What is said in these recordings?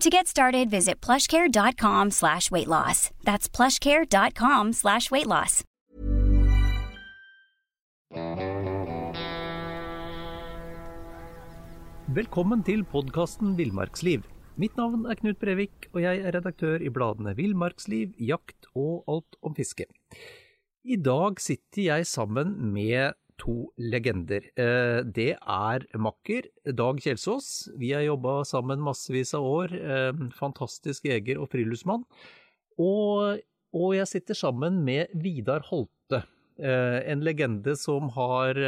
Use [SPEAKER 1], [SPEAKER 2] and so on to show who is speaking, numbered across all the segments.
[SPEAKER 1] To get started, visit plushcare.com slash weight loss. That's plushcare.com slash weight loss.
[SPEAKER 2] Velkommen til podkasten Villmarksliv. Mitt navn er Knut Brevik, og jeg er redaktør i bladene Villmarksliv, Jakt og Alt om fiske. I dag sitter jeg sammen med to legender. Eh, det er makker Dag Kjelsås. Vi har jobba sammen massevis av år. Eh, fantastisk jeger og friluftsmann. Og, og jeg sitter sammen med Vidar Holte, eh, en legende som har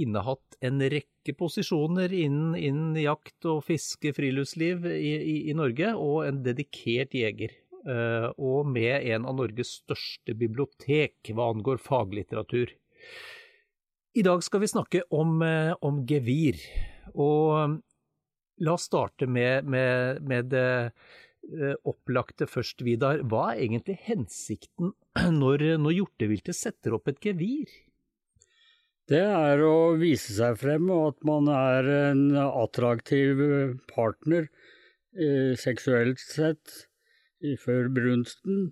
[SPEAKER 2] innehatt en rekke posisjoner innen, innen jakt og fiske, friluftsliv i, i, i, Norge, og en dedikert jeger. Og med en av Norges største bibliotek hva angår faglitteratur. I dag skal vi snakke om, uh, om gevir. Og um, la oss starte med, med, med det uh, opplagte først, Vidar. Hva er egentlig hensikten når, når hjorteviltet setter opp et gevir?
[SPEAKER 3] Det er å vise seg frem, og at man er en attraktiv partner eh, seksuelt sett før brunsten.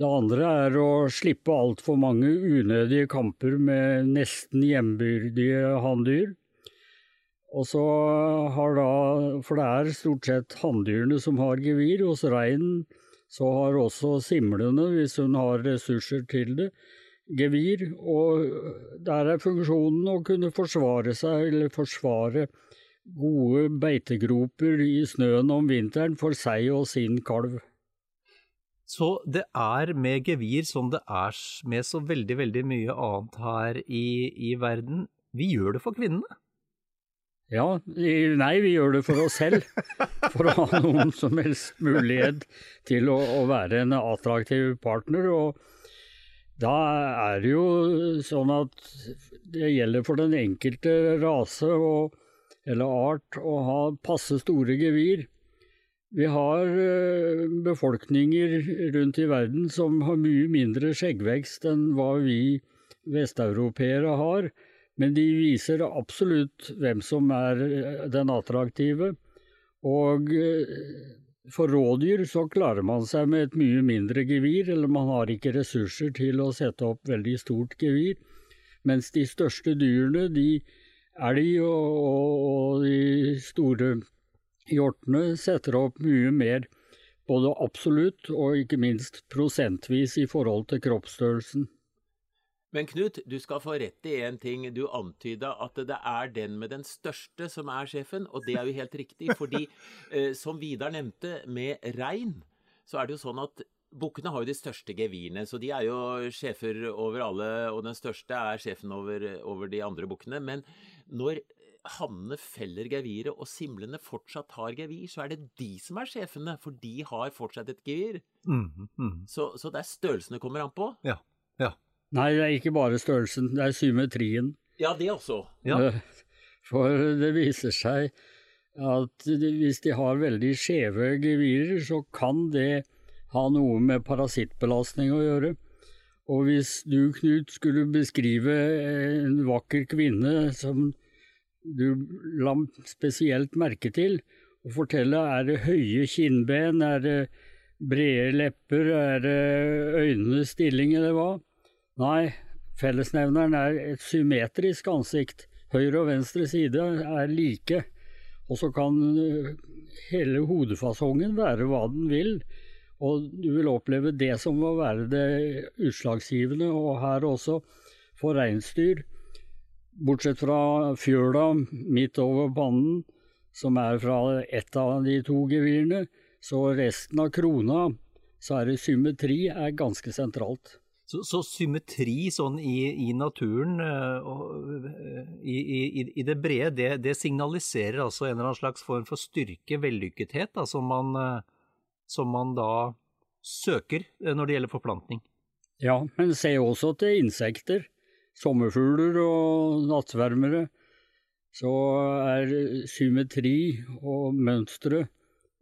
[SPEAKER 3] Det andre er å slippe altfor mange unødige kamper med nesten hjembyrdige hanndyr. Og så har da, for det er stort sett hanndyrene som har gevir, hos reinen så har også simlene, hvis hun har ressurser til det, gevir, og der er funksjonen å kunne forsvare seg, eller forsvare gode beitegroper i snøen om vinteren for seg og sin kalv.
[SPEAKER 2] Så det er med gevir som det er med så veldig, veldig mye annet her i, i verden. Vi gjør det for kvinnene?
[SPEAKER 3] Ja, nei, vi gjør det for oss selv. For å ha noen som helst mulighet til å, å være en attraktiv partner. og da er det jo sånn at det gjelder for den enkelte rase og, eller art å ha passe store gevir. Vi har eh, befolkninger rundt i verden som har mye mindre skjeggvekst enn hva vi vesteuropeere har, men de viser absolutt hvem som er eh, den attraktive. Og eh, for rådyr så klarer man seg med et mye mindre gevir, eller man har ikke ressurser til å sette opp veldig stort gevir. Mens de største dyrene, de elg og, og, og de store hjortene, setter opp mye mer, både absolutt og ikke minst prosentvis i forhold til kroppsstørrelsen.
[SPEAKER 4] Men Knut, du skal få rett i én ting. Du antyda at det er den med den største som er sjefen, og det er jo helt riktig. Fordi, eh, som Vidar nevnte, med rein, så er det jo sånn at bukkene har jo de største gevirene, så de er jo sjefer over alle, og den største er sjefen over, over de andre bukkene. Men når hannene feller geviret, og simlene fortsatt har gevir, så er det de som er sjefene, for de har fortsatt et gevir. Mm, mm. Så, så det er størrelsen det kommer an på.
[SPEAKER 2] Ja, ja.
[SPEAKER 3] Nei, det er ikke bare størrelsen, det er symmetrien.
[SPEAKER 4] Ja, det også.
[SPEAKER 2] Ja.
[SPEAKER 3] For det viser seg at hvis de har veldig skjeve gevirer, så kan det ha noe med parasittbelastning å gjøre. Og hvis du, Knut, skulle beskrive en vakker kvinne som du la spesielt merke til, og fortelle er det høye kinnben, er det brede lepper, er det øynenes stilling eller hva, Nei, fellesnevneren er et symmetrisk ansikt. Høyre og venstre side er like, og så kan eh, hele hodefasongen være hva den vil. Og du vil oppleve det som må være det utslagsgivende, og her også for reinsdyr. Bortsett fra fjøla midt over pannen, som er fra ett av de to gevirene, så resten av krona, så er det symmetri, er ganske sentralt.
[SPEAKER 2] Så, så symmetri sånn i, i naturen, uh, i, i, i, det brede, det, det, signaliserer altså en eller annen slags form for styrke, vellykkethet, da, som, man, uh, som man da søker når det gjelder forplantning.
[SPEAKER 3] Ja, men se også til insekter. Sommerfugler og nattsvermere. Så er symmetri og mønstre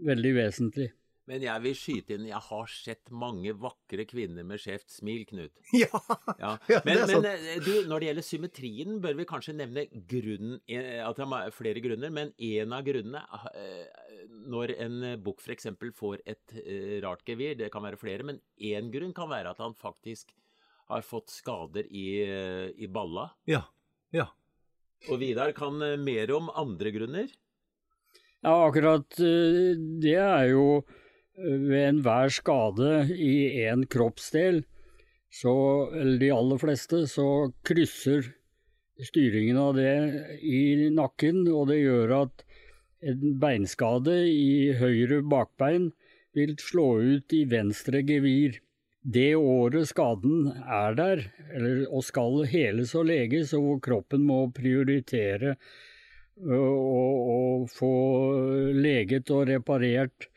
[SPEAKER 3] veldig vesentlig.
[SPEAKER 4] Men jeg vil skyte inn, jeg har sett mange vakre kvinner med skjevt smil, Knut.
[SPEAKER 2] Ja,
[SPEAKER 4] ja. Men, men eh, du, når det gjelder symmetrien, bør vi kanskje nevne grunnen, eh, at det er flere grunner, men en av grunnene eh, når en bukk f.eks. får et rart gevir, det kan være flere, men én grunn kan være at han faktisk har fått skader i, i balla.
[SPEAKER 2] Ja, ja.
[SPEAKER 4] Og Vidar kan mer om andre grunner?
[SPEAKER 3] Ja, akkurat det er jo ved enhver skade i én kroppsdel, så, eller de aller fleste, så krysser styringen av det i nakken, og det gjør at en beinskade i høyre bakbein vil slå ut i venstre gevir. Det året skaden er der, eller, og skal heles og leges, og hvor kroppen må prioritere å få leget og reparert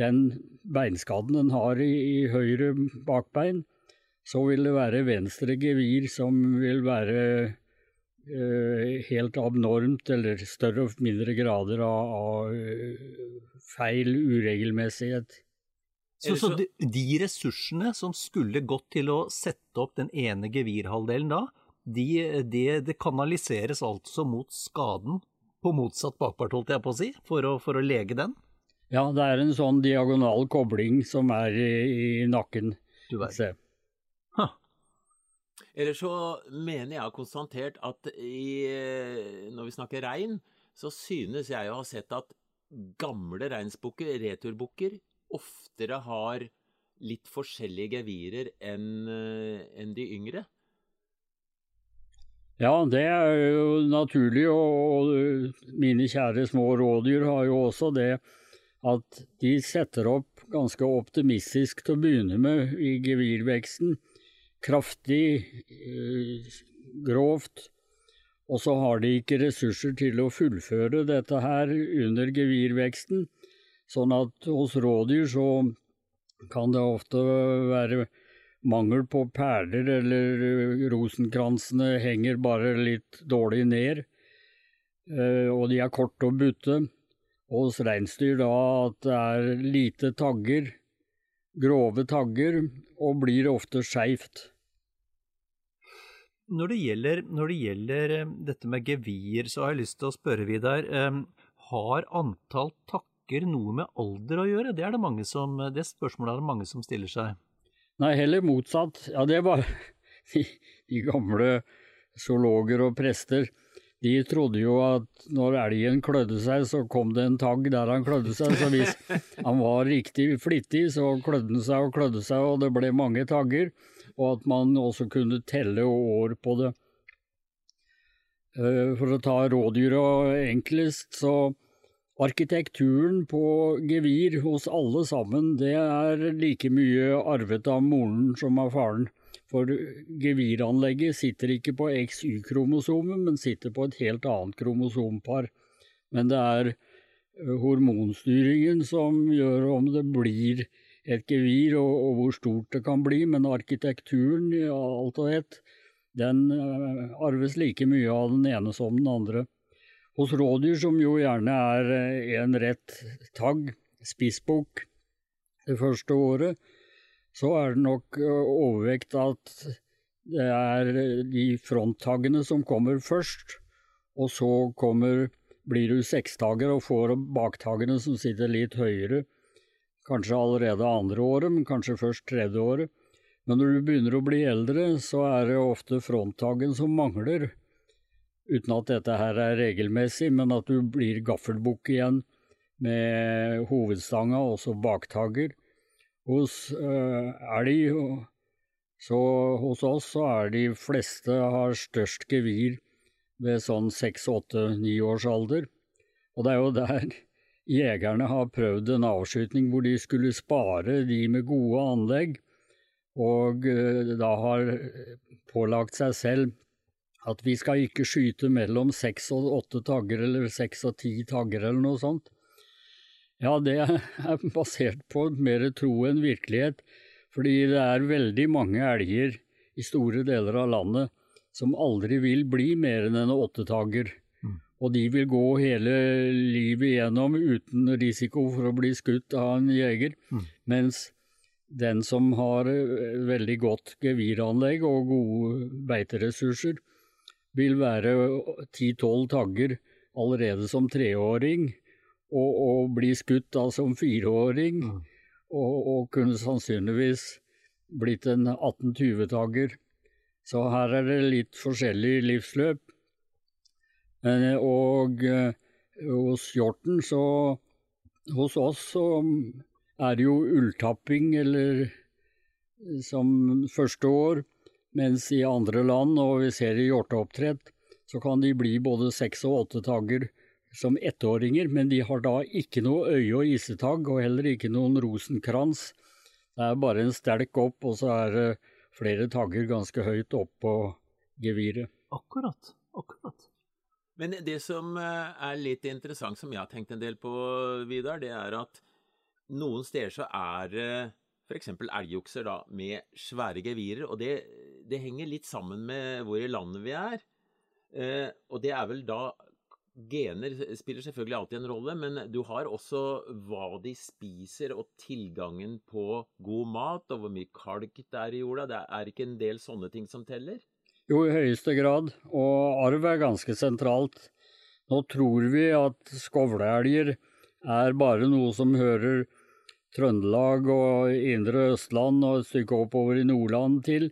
[SPEAKER 3] den beinskaden den har i, i høyre bakbein, så vil det være venstre gevir som vil være uh, helt abnormt, eller større og mindre grader av, av feil, uregelmessighet.
[SPEAKER 2] Så, så de, de, ressursene som skulle gått til å sette opp den ene gevirhalvdelen da, de, de, det kanaliseres altså mot skaden på motsatt bakpart, holdt jeg på å si, for å, for å lege den?
[SPEAKER 3] Ja, det er en sånn diagonal kobling som er i, i nakken.
[SPEAKER 2] Du vet. Huh.
[SPEAKER 4] Eller så mener jeg har konstatert at i, når vi snakker rein, så synes jeg å ha sett at gamle reinsbukker, returbukker, oftere har litt forskjellige gevirer enn en de yngre.
[SPEAKER 3] Ja, det er jo naturlig, og mine kjære små rådyr har jo også det at de setter opp ganske optimistisk til å begynne med i gevirveksten. Kraftig, eh, grovt. Og så har de ikke ressurser til å fullføre dette her under gevirveksten. Sånn at hos rådyr så kan det ofte være mangel på perler, eller rosenkransene henger bare litt dårlig ned. Eh, og de er korte å butte hos reinsdyr da at det er lite tagger, grove tagger, og blir ofte skeivt.
[SPEAKER 2] Når det, gjelder, når det gjelder eh, dette med gevir, så har jeg lyst til å spørre Vidar. Eh, har antall takker noe med alder å gjøre? Det er det, mange som, det spørsmålet er det mange som stiller seg.
[SPEAKER 3] Nei, heller motsatt. Ja, det var de, de gamle zoologer og prester de trodde jo at når elgen klødde seg, så kom det en tagg der han klødde seg. Så hvis han var riktig flittig, så klødde han seg og klødde seg, og det ble mange tagger. Og at man også kunne telle år på det. Eh, for å ta rådyra enklest, så arkitekturen på gevir hos alle sammen, det er like mye arvet av moren som av faren. For geviranlegget sitter ikke på XY-kromosomet, men sitter på et helt annet kromosompar. Men det er eh, hormonstyringen som gjør om det blir et gevir, og, og hvor stort det kan bli. Men arkitekturen i alt og ett, den eh, arves like mye av den ene som den andre. Hos rådyr, som jo gjerne er eh, en rett tagg, spissbukk, det første året, så er det nok overvekt at det er de fronttaggene som kommer først, og så kommer, blir du sekstager og får baktagene som sitter litt høyere, kanskje allerede andre året, men kanskje først tredje året. Men når du begynner å bli eldre, så er det ofte fronttaggen som mangler, uten at dette her er regelmessig, men at du blir gaffelbukk igjen med hovedstanga, også baktagger Hos uh, elg så hos oss så er de fleste har størst gevir ved sånn seks, åtte, ni års alder. Og det er jo der jegerne har prøvd en avskytning hvor de skulle spare de med gode anlegg, og uh, da har pålagt seg selv at vi skal ikke skyte mellom seks og åtte tagger eller seks og ti tagger eller noe sånt. Ja, det er basert på mer tro enn virkelighet, fordi det er veldig mange elger i store deler av landet som aldri vil bli mer enn en åttetager. Mm. Og de vil gå hele livet igjennom uten risiko for å bli skutt av en jeger. Mm. Mens den som har eh, veldig godt geviranlegg og gode beiteressurser, vil være ti-tolv tagger allerede som treåring, og, og bli skutt da som fireåring, mm. og, og, kunne sannsynligvis blitt en 18-20-tagger. Så her er det litt forskjellig livsløp. Og eh, hos hjorten, så Hos oss så er det jo ulltapping eller som første år. Mens i andre land, og vi ser i hjorteoppdrett, så kan de bli både seks og åtte tagger som ettåringer, men de har da ikke noe øye- og isetagg, og heller ikke noen rosenkrans. Det er bare en stelk opp, og så er det flere tagger ganske høyt opp på geviret.
[SPEAKER 2] Akkurat. Akkurat.
[SPEAKER 4] Men det som eh, er litt interessant, som jeg har tenkt en del på, Vidar, det er at noen steder så er det f.eks. elgokser da, med svære gevirer. Og det, det, henger litt sammen med hvor i landet vi er. Eh, og det er vel da Gener spiller selvfølgelig alltid en rolle, men du har også hva de spiser og tilgangen på god mat, og hvor mye kalk det er i jorda. Det er ikke en del sånne ting som teller?
[SPEAKER 3] Jo, i høyeste grad. Og arv er ganske sentralt. Nå tror vi at skovleelger er bare noe som hører Trøndelag og indre Østland og et stykke oppover i Nordland til,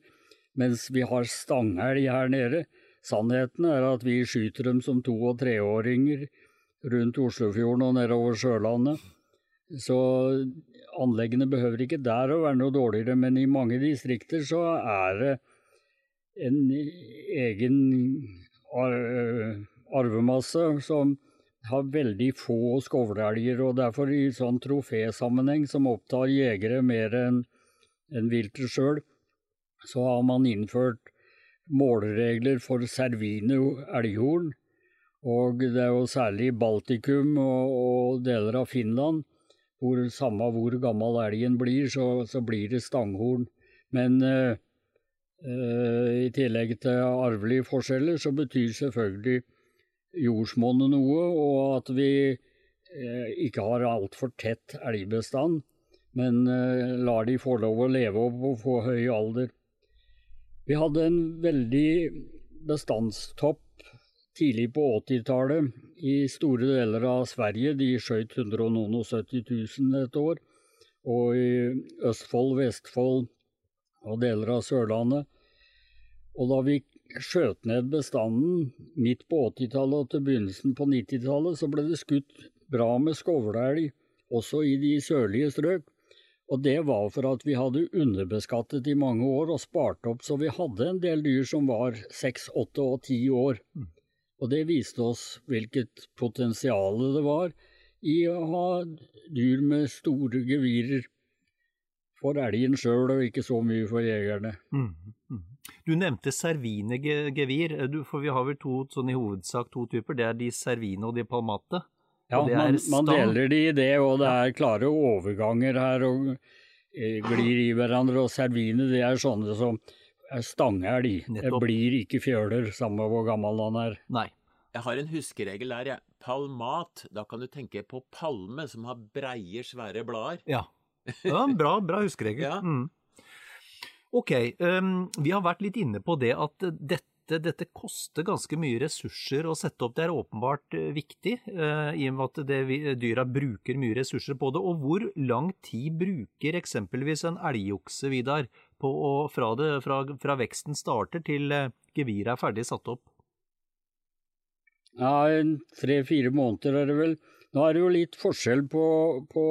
[SPEAKER 3] mens vi har stangelg her nede. Sannheten er at vi skyter dem som to- og treåringer rundt Oslofjorden og nedover Sørlandet. Så anleggene behøver ikke der å være noe dårligere, men i mange distrikter så er det en egen arvemasse som har veldig få skovleelger, og derfor i sånn trofésammenheng som opptar jegere mer enn en viltet sjøl, så har man innført måleregler for servine elghorn. Og det er jo særlig i Baltikum og, og, deler av Finland, hvor samme hvor gammel elgen blir, så, så blir det stanghorn. Men eh, uh, i tillegg til arvelige forskjeller, så betyr selvfølgelig jordsmonnet noe, og at vi eh, ikke har altfor tett elgbestand, men eh, lar de få lov å leve opp og få høy alder. Vi hadde en veldig bestandstopp tidlig på 80-tallet i store deler av Sverige. De skjøt 170 000 et år. Og i Østfold, Vestfold og deler av Sørlandet. Og da vi skjøt ned bestanden midt på 80-tallet og til begynnelsen på 90-tallet, så ble det skutt bra med skovleelg også i de sørlige strøk. Og det var for at vi hadde underbeskattet i mange år og spart opp så vi hadde en del dyr som var seks, åtte og ti år. Mm. Og det viste oss hvilket potensial det var i å ha dyr med store gevirer for elgen sjøl, og ikke så mye for jegerne. Mm.
[SPEAKER 2] Mm. Du nevnte servinegevir, for vi har vel to, sånn i hovedsak to typer. Det er de servine og de palmate.
[SPEAKER 3] Ja, man, man, deler de i det, og det er klare overganger her og eh, glir i hverandre. Og servine, det er sånne som er de, Det blir ikke fjøler, samme hvor gammel han er.
[SPEAKER 2] Nei.
[SPEAKER 4] Jeg har en huskeregel der, jeg. Palmat, da kan du tenke på palme som har breie, svære blader.
[SPEAKER 2] Ja. ja bra, bra huskeregel. ja. Mm. Ok, um, vi har vært litt inne på det at dette, dette, koster ganske mye ressurser å sette opp. Det er åpenbart uh, viktig, eh, i og med at det, dyra bruker mye ressurser på det. Og hvor lang tid bruker eksempelvis en elgokse, Vidar, på å, fra, det, fra, fra, veksten starter til eh, geviret er ferdig satt opp?
[SPEAKER 3] Ja, tre-fire måneder er det vel. Nå er det jo litt forskjell på, på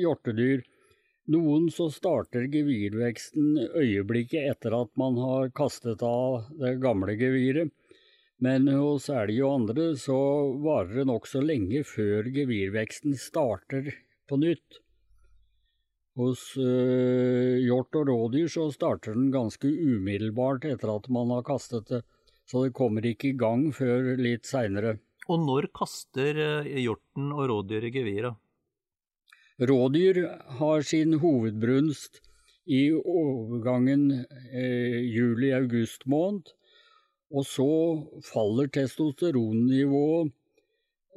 [SPEAKER 3] hjortedyr. Noen så starter gevirveksten øyeblikket etter at man har kastet av det gamle geviret, men hos elg og andre så varer det nokså lenge før gevirveksten starter på nytt. Hos øh, hjort og rådyr så starter den ganske umiddelbart etter at man har kastet det, så det kommer ikke i gang før litt seinere.
[SPEAKER 2] Og når kaster eh, hjorten og rådyret geviret?
[SPEAKER 3] Rådyr har sin hovedbrunst i overgangen eh, juli-august måned, og så faller testosteronnivået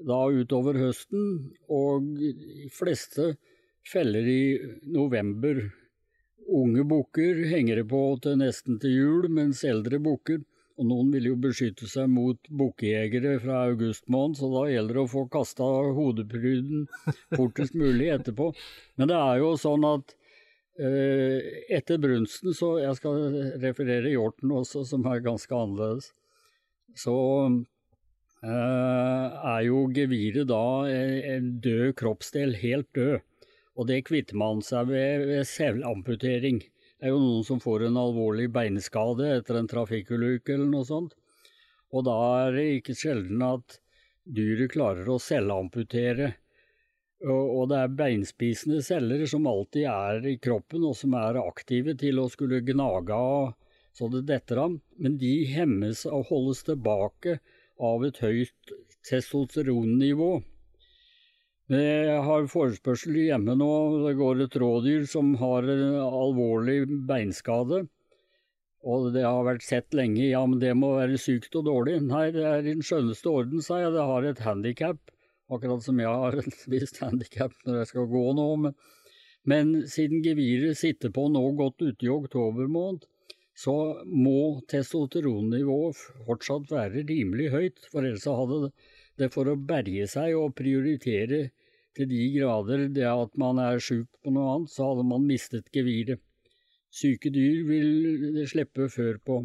[SPEAKER 3] da utover høsten, og de fleste feller i november. Unge bukker henger det på til nesten til jul, mens eldre bukker og noen vil jo beskytte seg mot bukkejegere fra august måned, så da gjelder det å få kasta hodepryden fortest mulig etterpå. Men det er jo sånn at eh, etter brunsten, så jeg skal referere hjorten også, som er ganske annerledes, så eh, er jo geviret da en død kroppsdel, helt død. Og det kvitter man seg ved ved selvamputering. Det er jo noen som får en alvorlig beinskade etter en trafikkulykke eller noe sånt. Og da er det ikke sjelden at dyret klarer å selvamputere. Og det er beinspisende celler som alltid er i kroppen, og som er aktive til å skulle gnage av så det detter av. Men de hemmes og holdes tilbake av et høyt testosteronnivå. Jeg har forespørsel hjemme nå. Det går et rådyr som har en alvorlig beinskade. Og det har vært sett lenge. Ja, men det må være sykt og dårlig. Nei, det er i den skjønneste orden, sa jeg. Det har et handikap. Akkurat som jeg har et visst handikap når jeg skal gå nå. Men, men siden geviret sitter på nå godt ute i oktober måned, så må testosteronnivået fortsatt være rimelig høyt. For ellers hadde det for å berge seg og prioritere til de grader det at man er sjuk på noe annet, så hadde man mistet geviret. Syke dyr vil det slippe før på.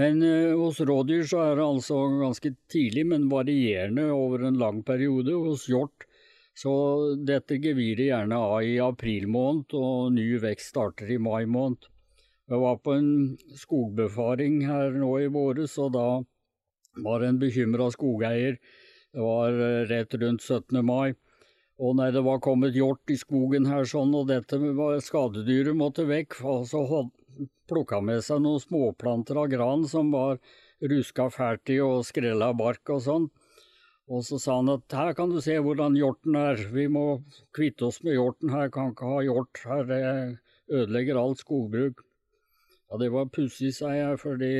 [SPEAKER 3] Men eh, hos rådyr så er det altså ganske tidlig, men varierende over en lang periode. Hos hjort så detter geviret gjerne av i april måned, og ny vekst starter i mai måned. Jeg var på en skogbefaring her nå i våres, og da var en bekymra skogeier det var eh, rett rundt 17. mai. Og nei, det var kommet hjort i skogen her sånn, og dette skadedyret måtte vekk. Og så plukka med seg noen småplanter av gran som var ruska fælt i og skrella bark og sånn. Og så sa han at her kan du se hvordan hjorten er, vi må kvitte oss med hjorten her, kan ikke ha hjort her, det ødelegger alt skogbruk. Ja, det var pussig, sa jeg, fordi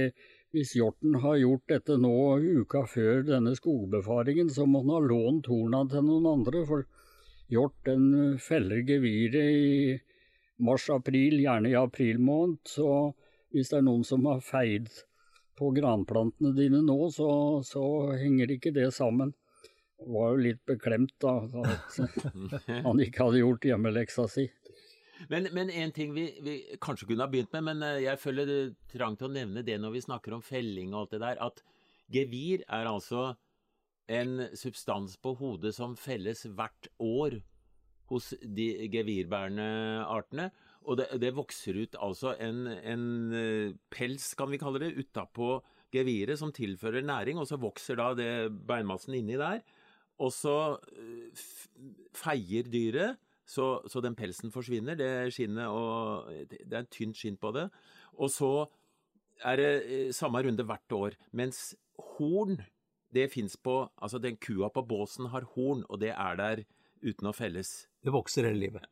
[SPEAKER 3] hvis hjorten har gjort dette nå uka før denne skogbefaringen, så må den ha lånt horna til noen andre, for hjort den feller geviret i mars-april, gjerne i april måned, så hvis det er noen som har feid på granplantene dine nå, så, så henger ikke det sammen. Var jo litt beklemt da, at han ikke hadde gjort hjemmeleksa si.
[SPEAKER 4] Men, men en ting vi, vi, kanskje kunne ha begynt med, men eh, jeg føler det trang til å nevne det når vi snakker om felling og alt det der, at gevir er altså en substans på hodet som felles hvert år hos de gevirbærende artene. Og det, det vokser ut altså en, en, eh, pels, kan vi kalle det, utapå geviret som tilfører næring, og så vokser da det beinmassen inni der. Og så eh, feier dyret så, så, den pelsen forsvinner, det skinnet og Det er en tynt skinn på det. Og så er det eh, samme runde hvert år. Mens horn, det fins på Altså, den kua på båsen har horn, og det er der uten å felles.
[SPEAKER 2] Det vokser hele livet.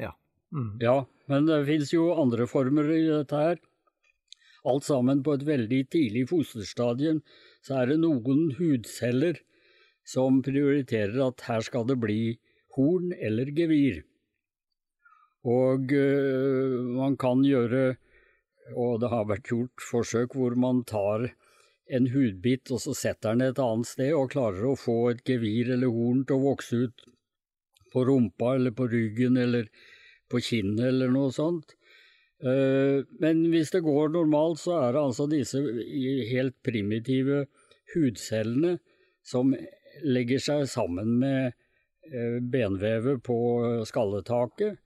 [SPEAKER 2] Ja.
[SPEAKER 3] Mm. Ja, men det fins jo andre former i dette her. Alt sammen på et veldig tidlig fosterstadium, så er det noen hudceller som prioriterer at her skal det bli horn eller gevir. Og uh, man kan gjøre, og det har vært gjort forsøk hvor man tar en hudbit og så setter den et annet sted og klarer å få et gevir eller horn til å vokse ut på rumpa eller på ryggen eller på kinnet eller noe sånt. Uh, men hvis det går normalt, så er det altså disse helt primitive hudcellene som legger seg sammen med benvevet på skalletaket,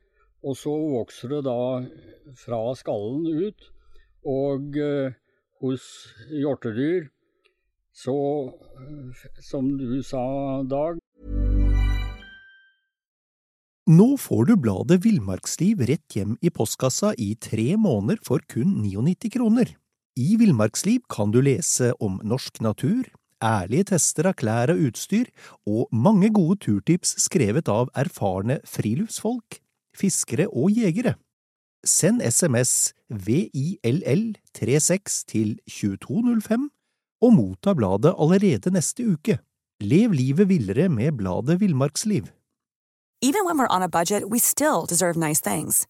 [SPEAKER 3] og så vokser det da fra skallen ut. Og eh, hos hjortedyr så, eh, som du sa, Dag
[SPEAKER 2] Nå får du bladet Villmarksliv rett hjem i postkassa i tre måneder for kun 99 kroner. I Villmarksliv kan du lese om norsk natur, ærlige tester av klær og utstyr, og mange gode turtips skrevet av erfarne friluftsfolk, fiskere og jegere. Send SMS VILL36 til 2205 og motta bladet allerede neste uke. Lev livet villere med bladet Villmarksliv.
[SPEAKER 5] Even when we're on a budget, we still deserve nice things.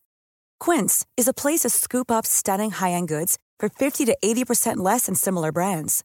[SPEAKER 5] Quince is a place to scoop up stunning high-end goods for 50 to 80% less than similar brands.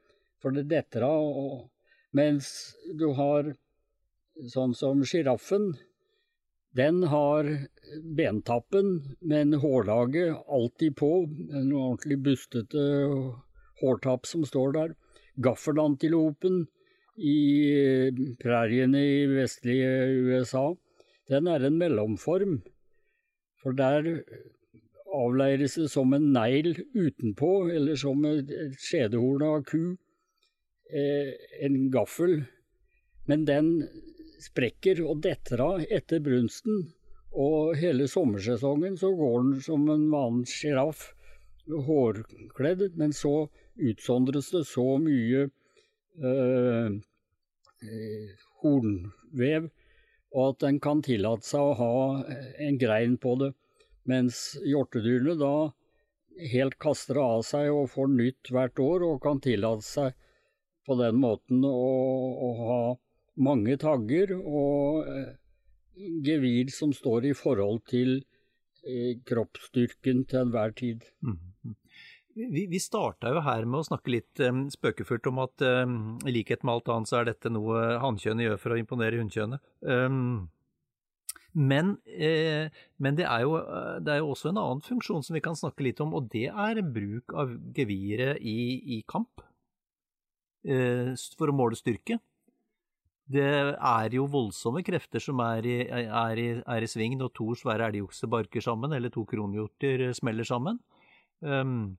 [SPEAKER 3] for det detter av. Mens du har sånn som sjiraffen, den har bentappen, men hårlaget alltid på, en ordentlig bustete hårtapp som står der. Gaffelantilopen i præriene i vestlige USA, den er en mellomform. For der avleires det som en negl utenpå, eller som et skjedehorn av ku, en gaffel. Men den sprekker og detter av etter brunsten, og hele sommersesongen så går den som en vanlig sjiraff, hårkledd, men så utsondres det så mye eh, eh, hornvev, og at den kan tillate seg å ha en grein på det, mens hjortedyrene da helt kaster av seg og får nytt hvert år, og kan tillate seg på den måten å, ha mange tagger og eh, gevir som står i forhold til eh, kroppsstyrken til enhver tid.
[SPEAKER 2] Vi, vi starta jo her med å snakke litt um, spøkefullt om at um, i likhet med alt annet så er dette noe hannkjønnet gjør for å imponere hunnkjønnet. Um, men, eh, men det, er jo, det er jo også en annen funksjon som vi kan snakke litt om, og det er bruk av geviret i, i kamp for å måle styrke. Det er jo voldsomme krefter som er i, er i, er i sving når to svære elgokser barker sammen, eller to kronhjorter smeller sammen. Um,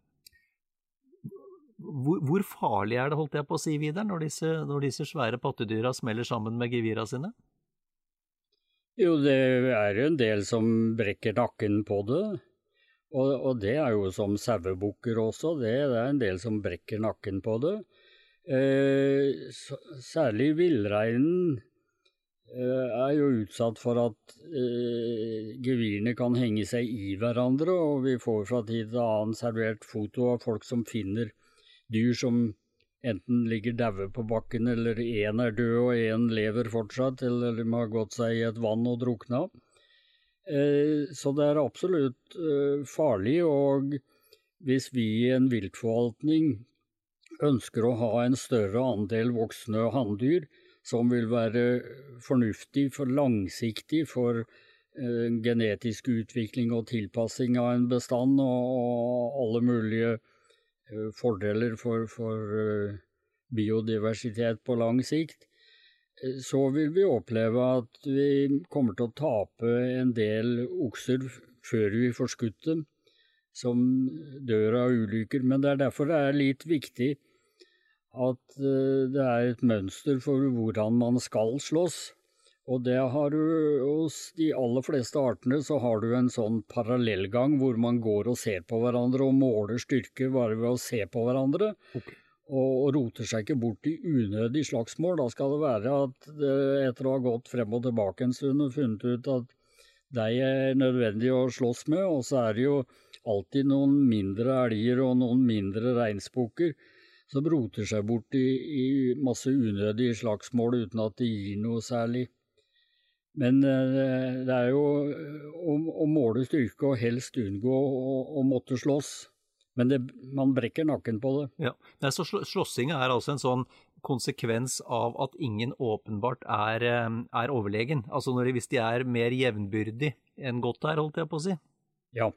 [SPEAKER 2] hvor, hvor, farlig er det, holdt jeg på å si, Vidar, når når disse svære pattedyra smeller sammen med gevira sine?
[SPEAKER 3] Jo, det er jo en del som brekker nakken på det. Og, og det er jo som sauebukker også, det, det, er en del som brekker nakken på det. Eh, særlig villreinen eh, er jo utsatt for at eh, gevirene kan henge seg i hverandre, og vi får fra tid til annen servert foto av folk som finner dyr som enten ligger daue på bakken, eller én er død og én lever fortsatt, eller de har gått seg i et vann og drukna. Så det er absolutt farlig, og hvis vi i en viltforvaltning ønsker å ha en større andel voksne hanndyr, som vil være fornuftig for langsiktig for eh, genetisk utvikling og tilpassing av en bestand og, alle mulige eh, fordeler for, for eh, biodiversitet på lang sikt, så vil vi oppleve at vi kommer til å tape en del okser før vi får skutt dem, som dør av ulykker. Men det er derfor det er litt viktig at det er et mønster for hvordan man skal slåss. Og det har du hos de aller fleste artene, så har du en sånn parallellgang hvor man går og ser på hverandre og måler styrke bare ved å se på hverandre.
[SPEAKER 2] Okay.
[SPEAKER 3] Og, og roter seg ikke bort i unødig slagsmål. Da skal det være at det, etter å ha gått frem og tilbake en stund og funnet ut at deg er nødvendig å slåss med, og så er det jo alltid noen mindre elger og noen mindre reinsbukker som roter seg bort i, i masse unødige slagsmål uten at det gir noe særlig. Men eh, det er jo å, å måle styrke og helst unngå å, å måtte slåss. Men det, man brekker nakken på det.
[SPEAKER 2] Ja. Nei, så slå- slåssinga er altså en sånn konsekvens av at ingen åpenbart er, eh, er overlegen. Altså når de, hvis de er mer jevnbyrdig enn godt er, holdt jeg på å si.
[SPEAKER 3] Ja.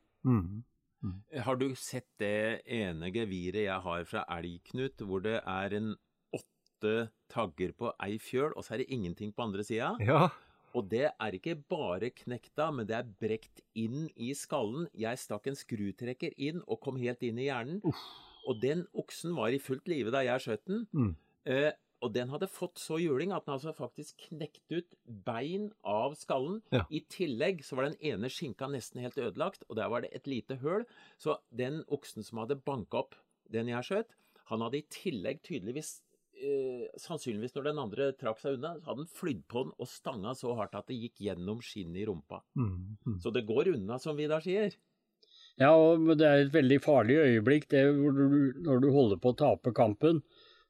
[SPEAKER 2] Mhm.
[SPEAKER 4] Har du sett det ene geviret jeg har fra elg, Knut, hvor det er en åtte tagger på ei fjøl, og så er det ingenting på andre sida?
[SPEAKER 2] Ja.
[SPEAKER 4] Og det er ikke bare knekta, men det er brekt inn i skallen. Jeg stakk en skrutrekker inn og kom helt inn i hjernen. Og den oksen var i fullt live da jeg skjøt den.
[SPEAKER 2] Mm.
[SPEAKER 4] Eh, og den hadde fått så juling at den altså faktisk knekt ut bein av skallen.
[SPEAKER 2] Ja.
[SPEAKER 4] I tillegg så var den ene skinka nesten helt ødelagt, og der var det et lite høl. Så den oksen som hadde banka opp den jeg skjøt, han hadde i tillegg tydeligvis eh, Sannsynligvis når den andre trakk seg unna, så hadde den flydd på den og stanga så hardt at det gikk gjennom skinnet i rumpa.
[SPEAKER 2] Mhm.
[SPEAKER 4] Så det går unna, som Vidar sier.
[SPEAKER 3] Ja, og det er et veldig farlig øyeblikk det når du holder på å tape kampen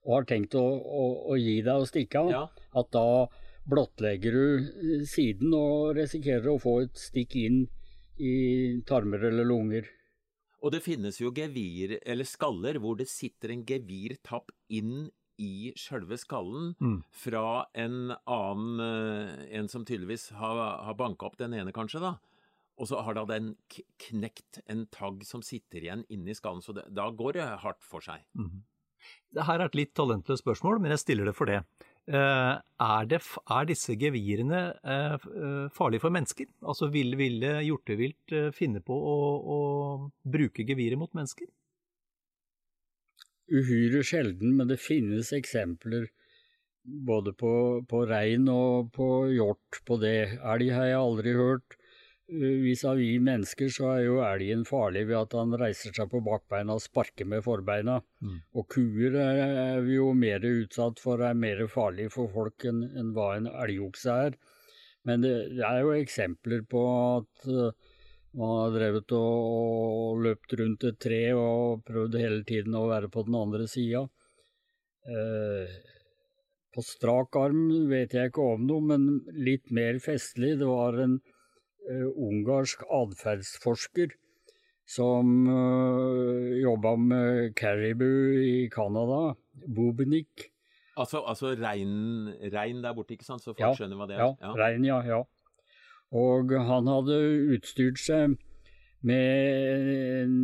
[SPEAKER 3] og har tenkt å, å, å gi deg og stikke av,
[SPEAKER 4] Ja.
[SPEAKER 3] at da blottlegger du eh, siden og risikerer å få et stikk inn i tarmer eller lunger.
[SPEAKER 4] Og det finnes jo gevir, eller skaller, hvor det sitter en gevirtapp inn i sjølve skallen
[SPEAKER 2] Mm.
[SPEAKER 4] fra en annen eh, En som tydeligvis har, har banka opp den ene, kanskje, da. Og så har da den knekt en tagg som sitter igjen inni skallen, så det, da går det hardt for seg.
[SPEAKER 2] Mhm. Det her er et litt talentløst spørsmål, men jeg stiller det for det. Eh, er, det er disse gevirene eh, eh, farlige for mennesker? Altså ville, ville hjortevilt finne på å, å bruke geviret mot mennesker?
[SPEAKER 3] Uhyre sjelden, men det finnes eksempler både på, på rein og på hjort på det. Elg har jeg aldri hørt. Vis-à-vis mennesker så er jo elgen farlig ved at han reiser seg på bakbeina og sparker med forbeina.
[SPEAKER 2] Mm.
[SPEAKER 3] Og kuer er, vi jo mer utsatt for, er mer farlig for folk enn enn hva en elgokse er. Men det, det er jo eksempler på at uh, man har drevet og, og løpt rundt et tre og prøvd hele tiden å være på den andre sida. Eh, på strak arm vet jeg ikke om noe, men litt mer festlig. Det var en eh, ungarsk atferdsforsker som uh, jobba med caribou i Canada, Bubnik.
[SPEAKER 4] Altså, altså rein, rein der borte, ikke sant? Så folk
[SPEAKER 3] Ja,
[SPEAKER 4] skjønner hva det
[SPEAKER 3] Ja,
[SPEAKER 4] ja.
[SPEAKER 3] rein, ja, ja. Og han hadde utstyrt seg med en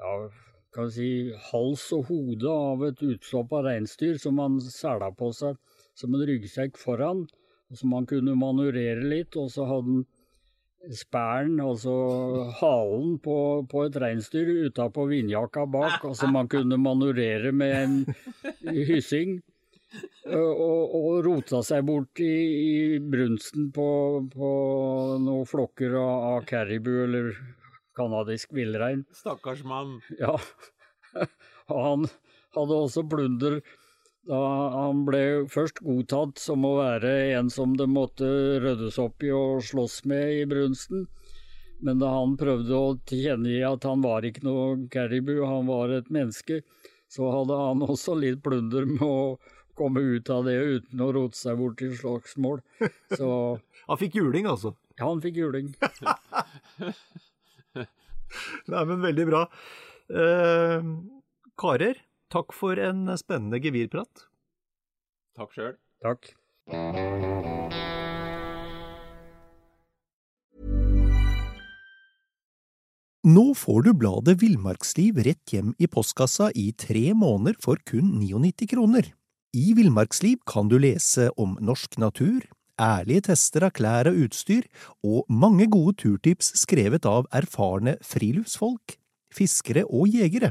[SPEAKER 3] ja, kan si, hals og hode av et utstopp av reinsdyr som han sela på seg som en ryggsekk foran, som han kunne manøvrere litt. Og så hadde han spæren, altså halen på, på et reinsdyr utapå vindjakka bak, og som han kunne manøvrere med en hyssing. Og, og rota seg bort i, i brunsten på, på noen flokker av, av caribou eller canadisk villrein.
[SPEAKER 4] Stakkars mann.
[SPEAKER 3] Ja. Og han hadde også plunder da han ble først godtatt som å være en som det måtte ryddes opp i og slåss med i brunsten. Men da han prøvde å tilkjennegi at han var ikke noe caribou, han var et menneske, så hadde han også litt plunder med å komme ut av det uten å rote seg bort i slagsmål. Så
[SPEAKER 2] Han fikk juling, altså.
[SPEAKER 3] ja, han fikk juling.
[SPEAKER 2] Nei, men veldig bra. Eh, karer, takk for en spennende gevirprat.
[SPEAKER 4] Takk sjøl.
[SPEAKER 3] Takk.
[SPEAKER 6] Nå får du bladet Villmarksliv rett hjem i postkassa i tre måneder for kun 99 kroner. I Villmarksliv kan du lese om norsk natur, ærlige tester av klær og utstyr, og mange gode turtips skrevet av erfarne friluftsfolk, fiskere og jegere.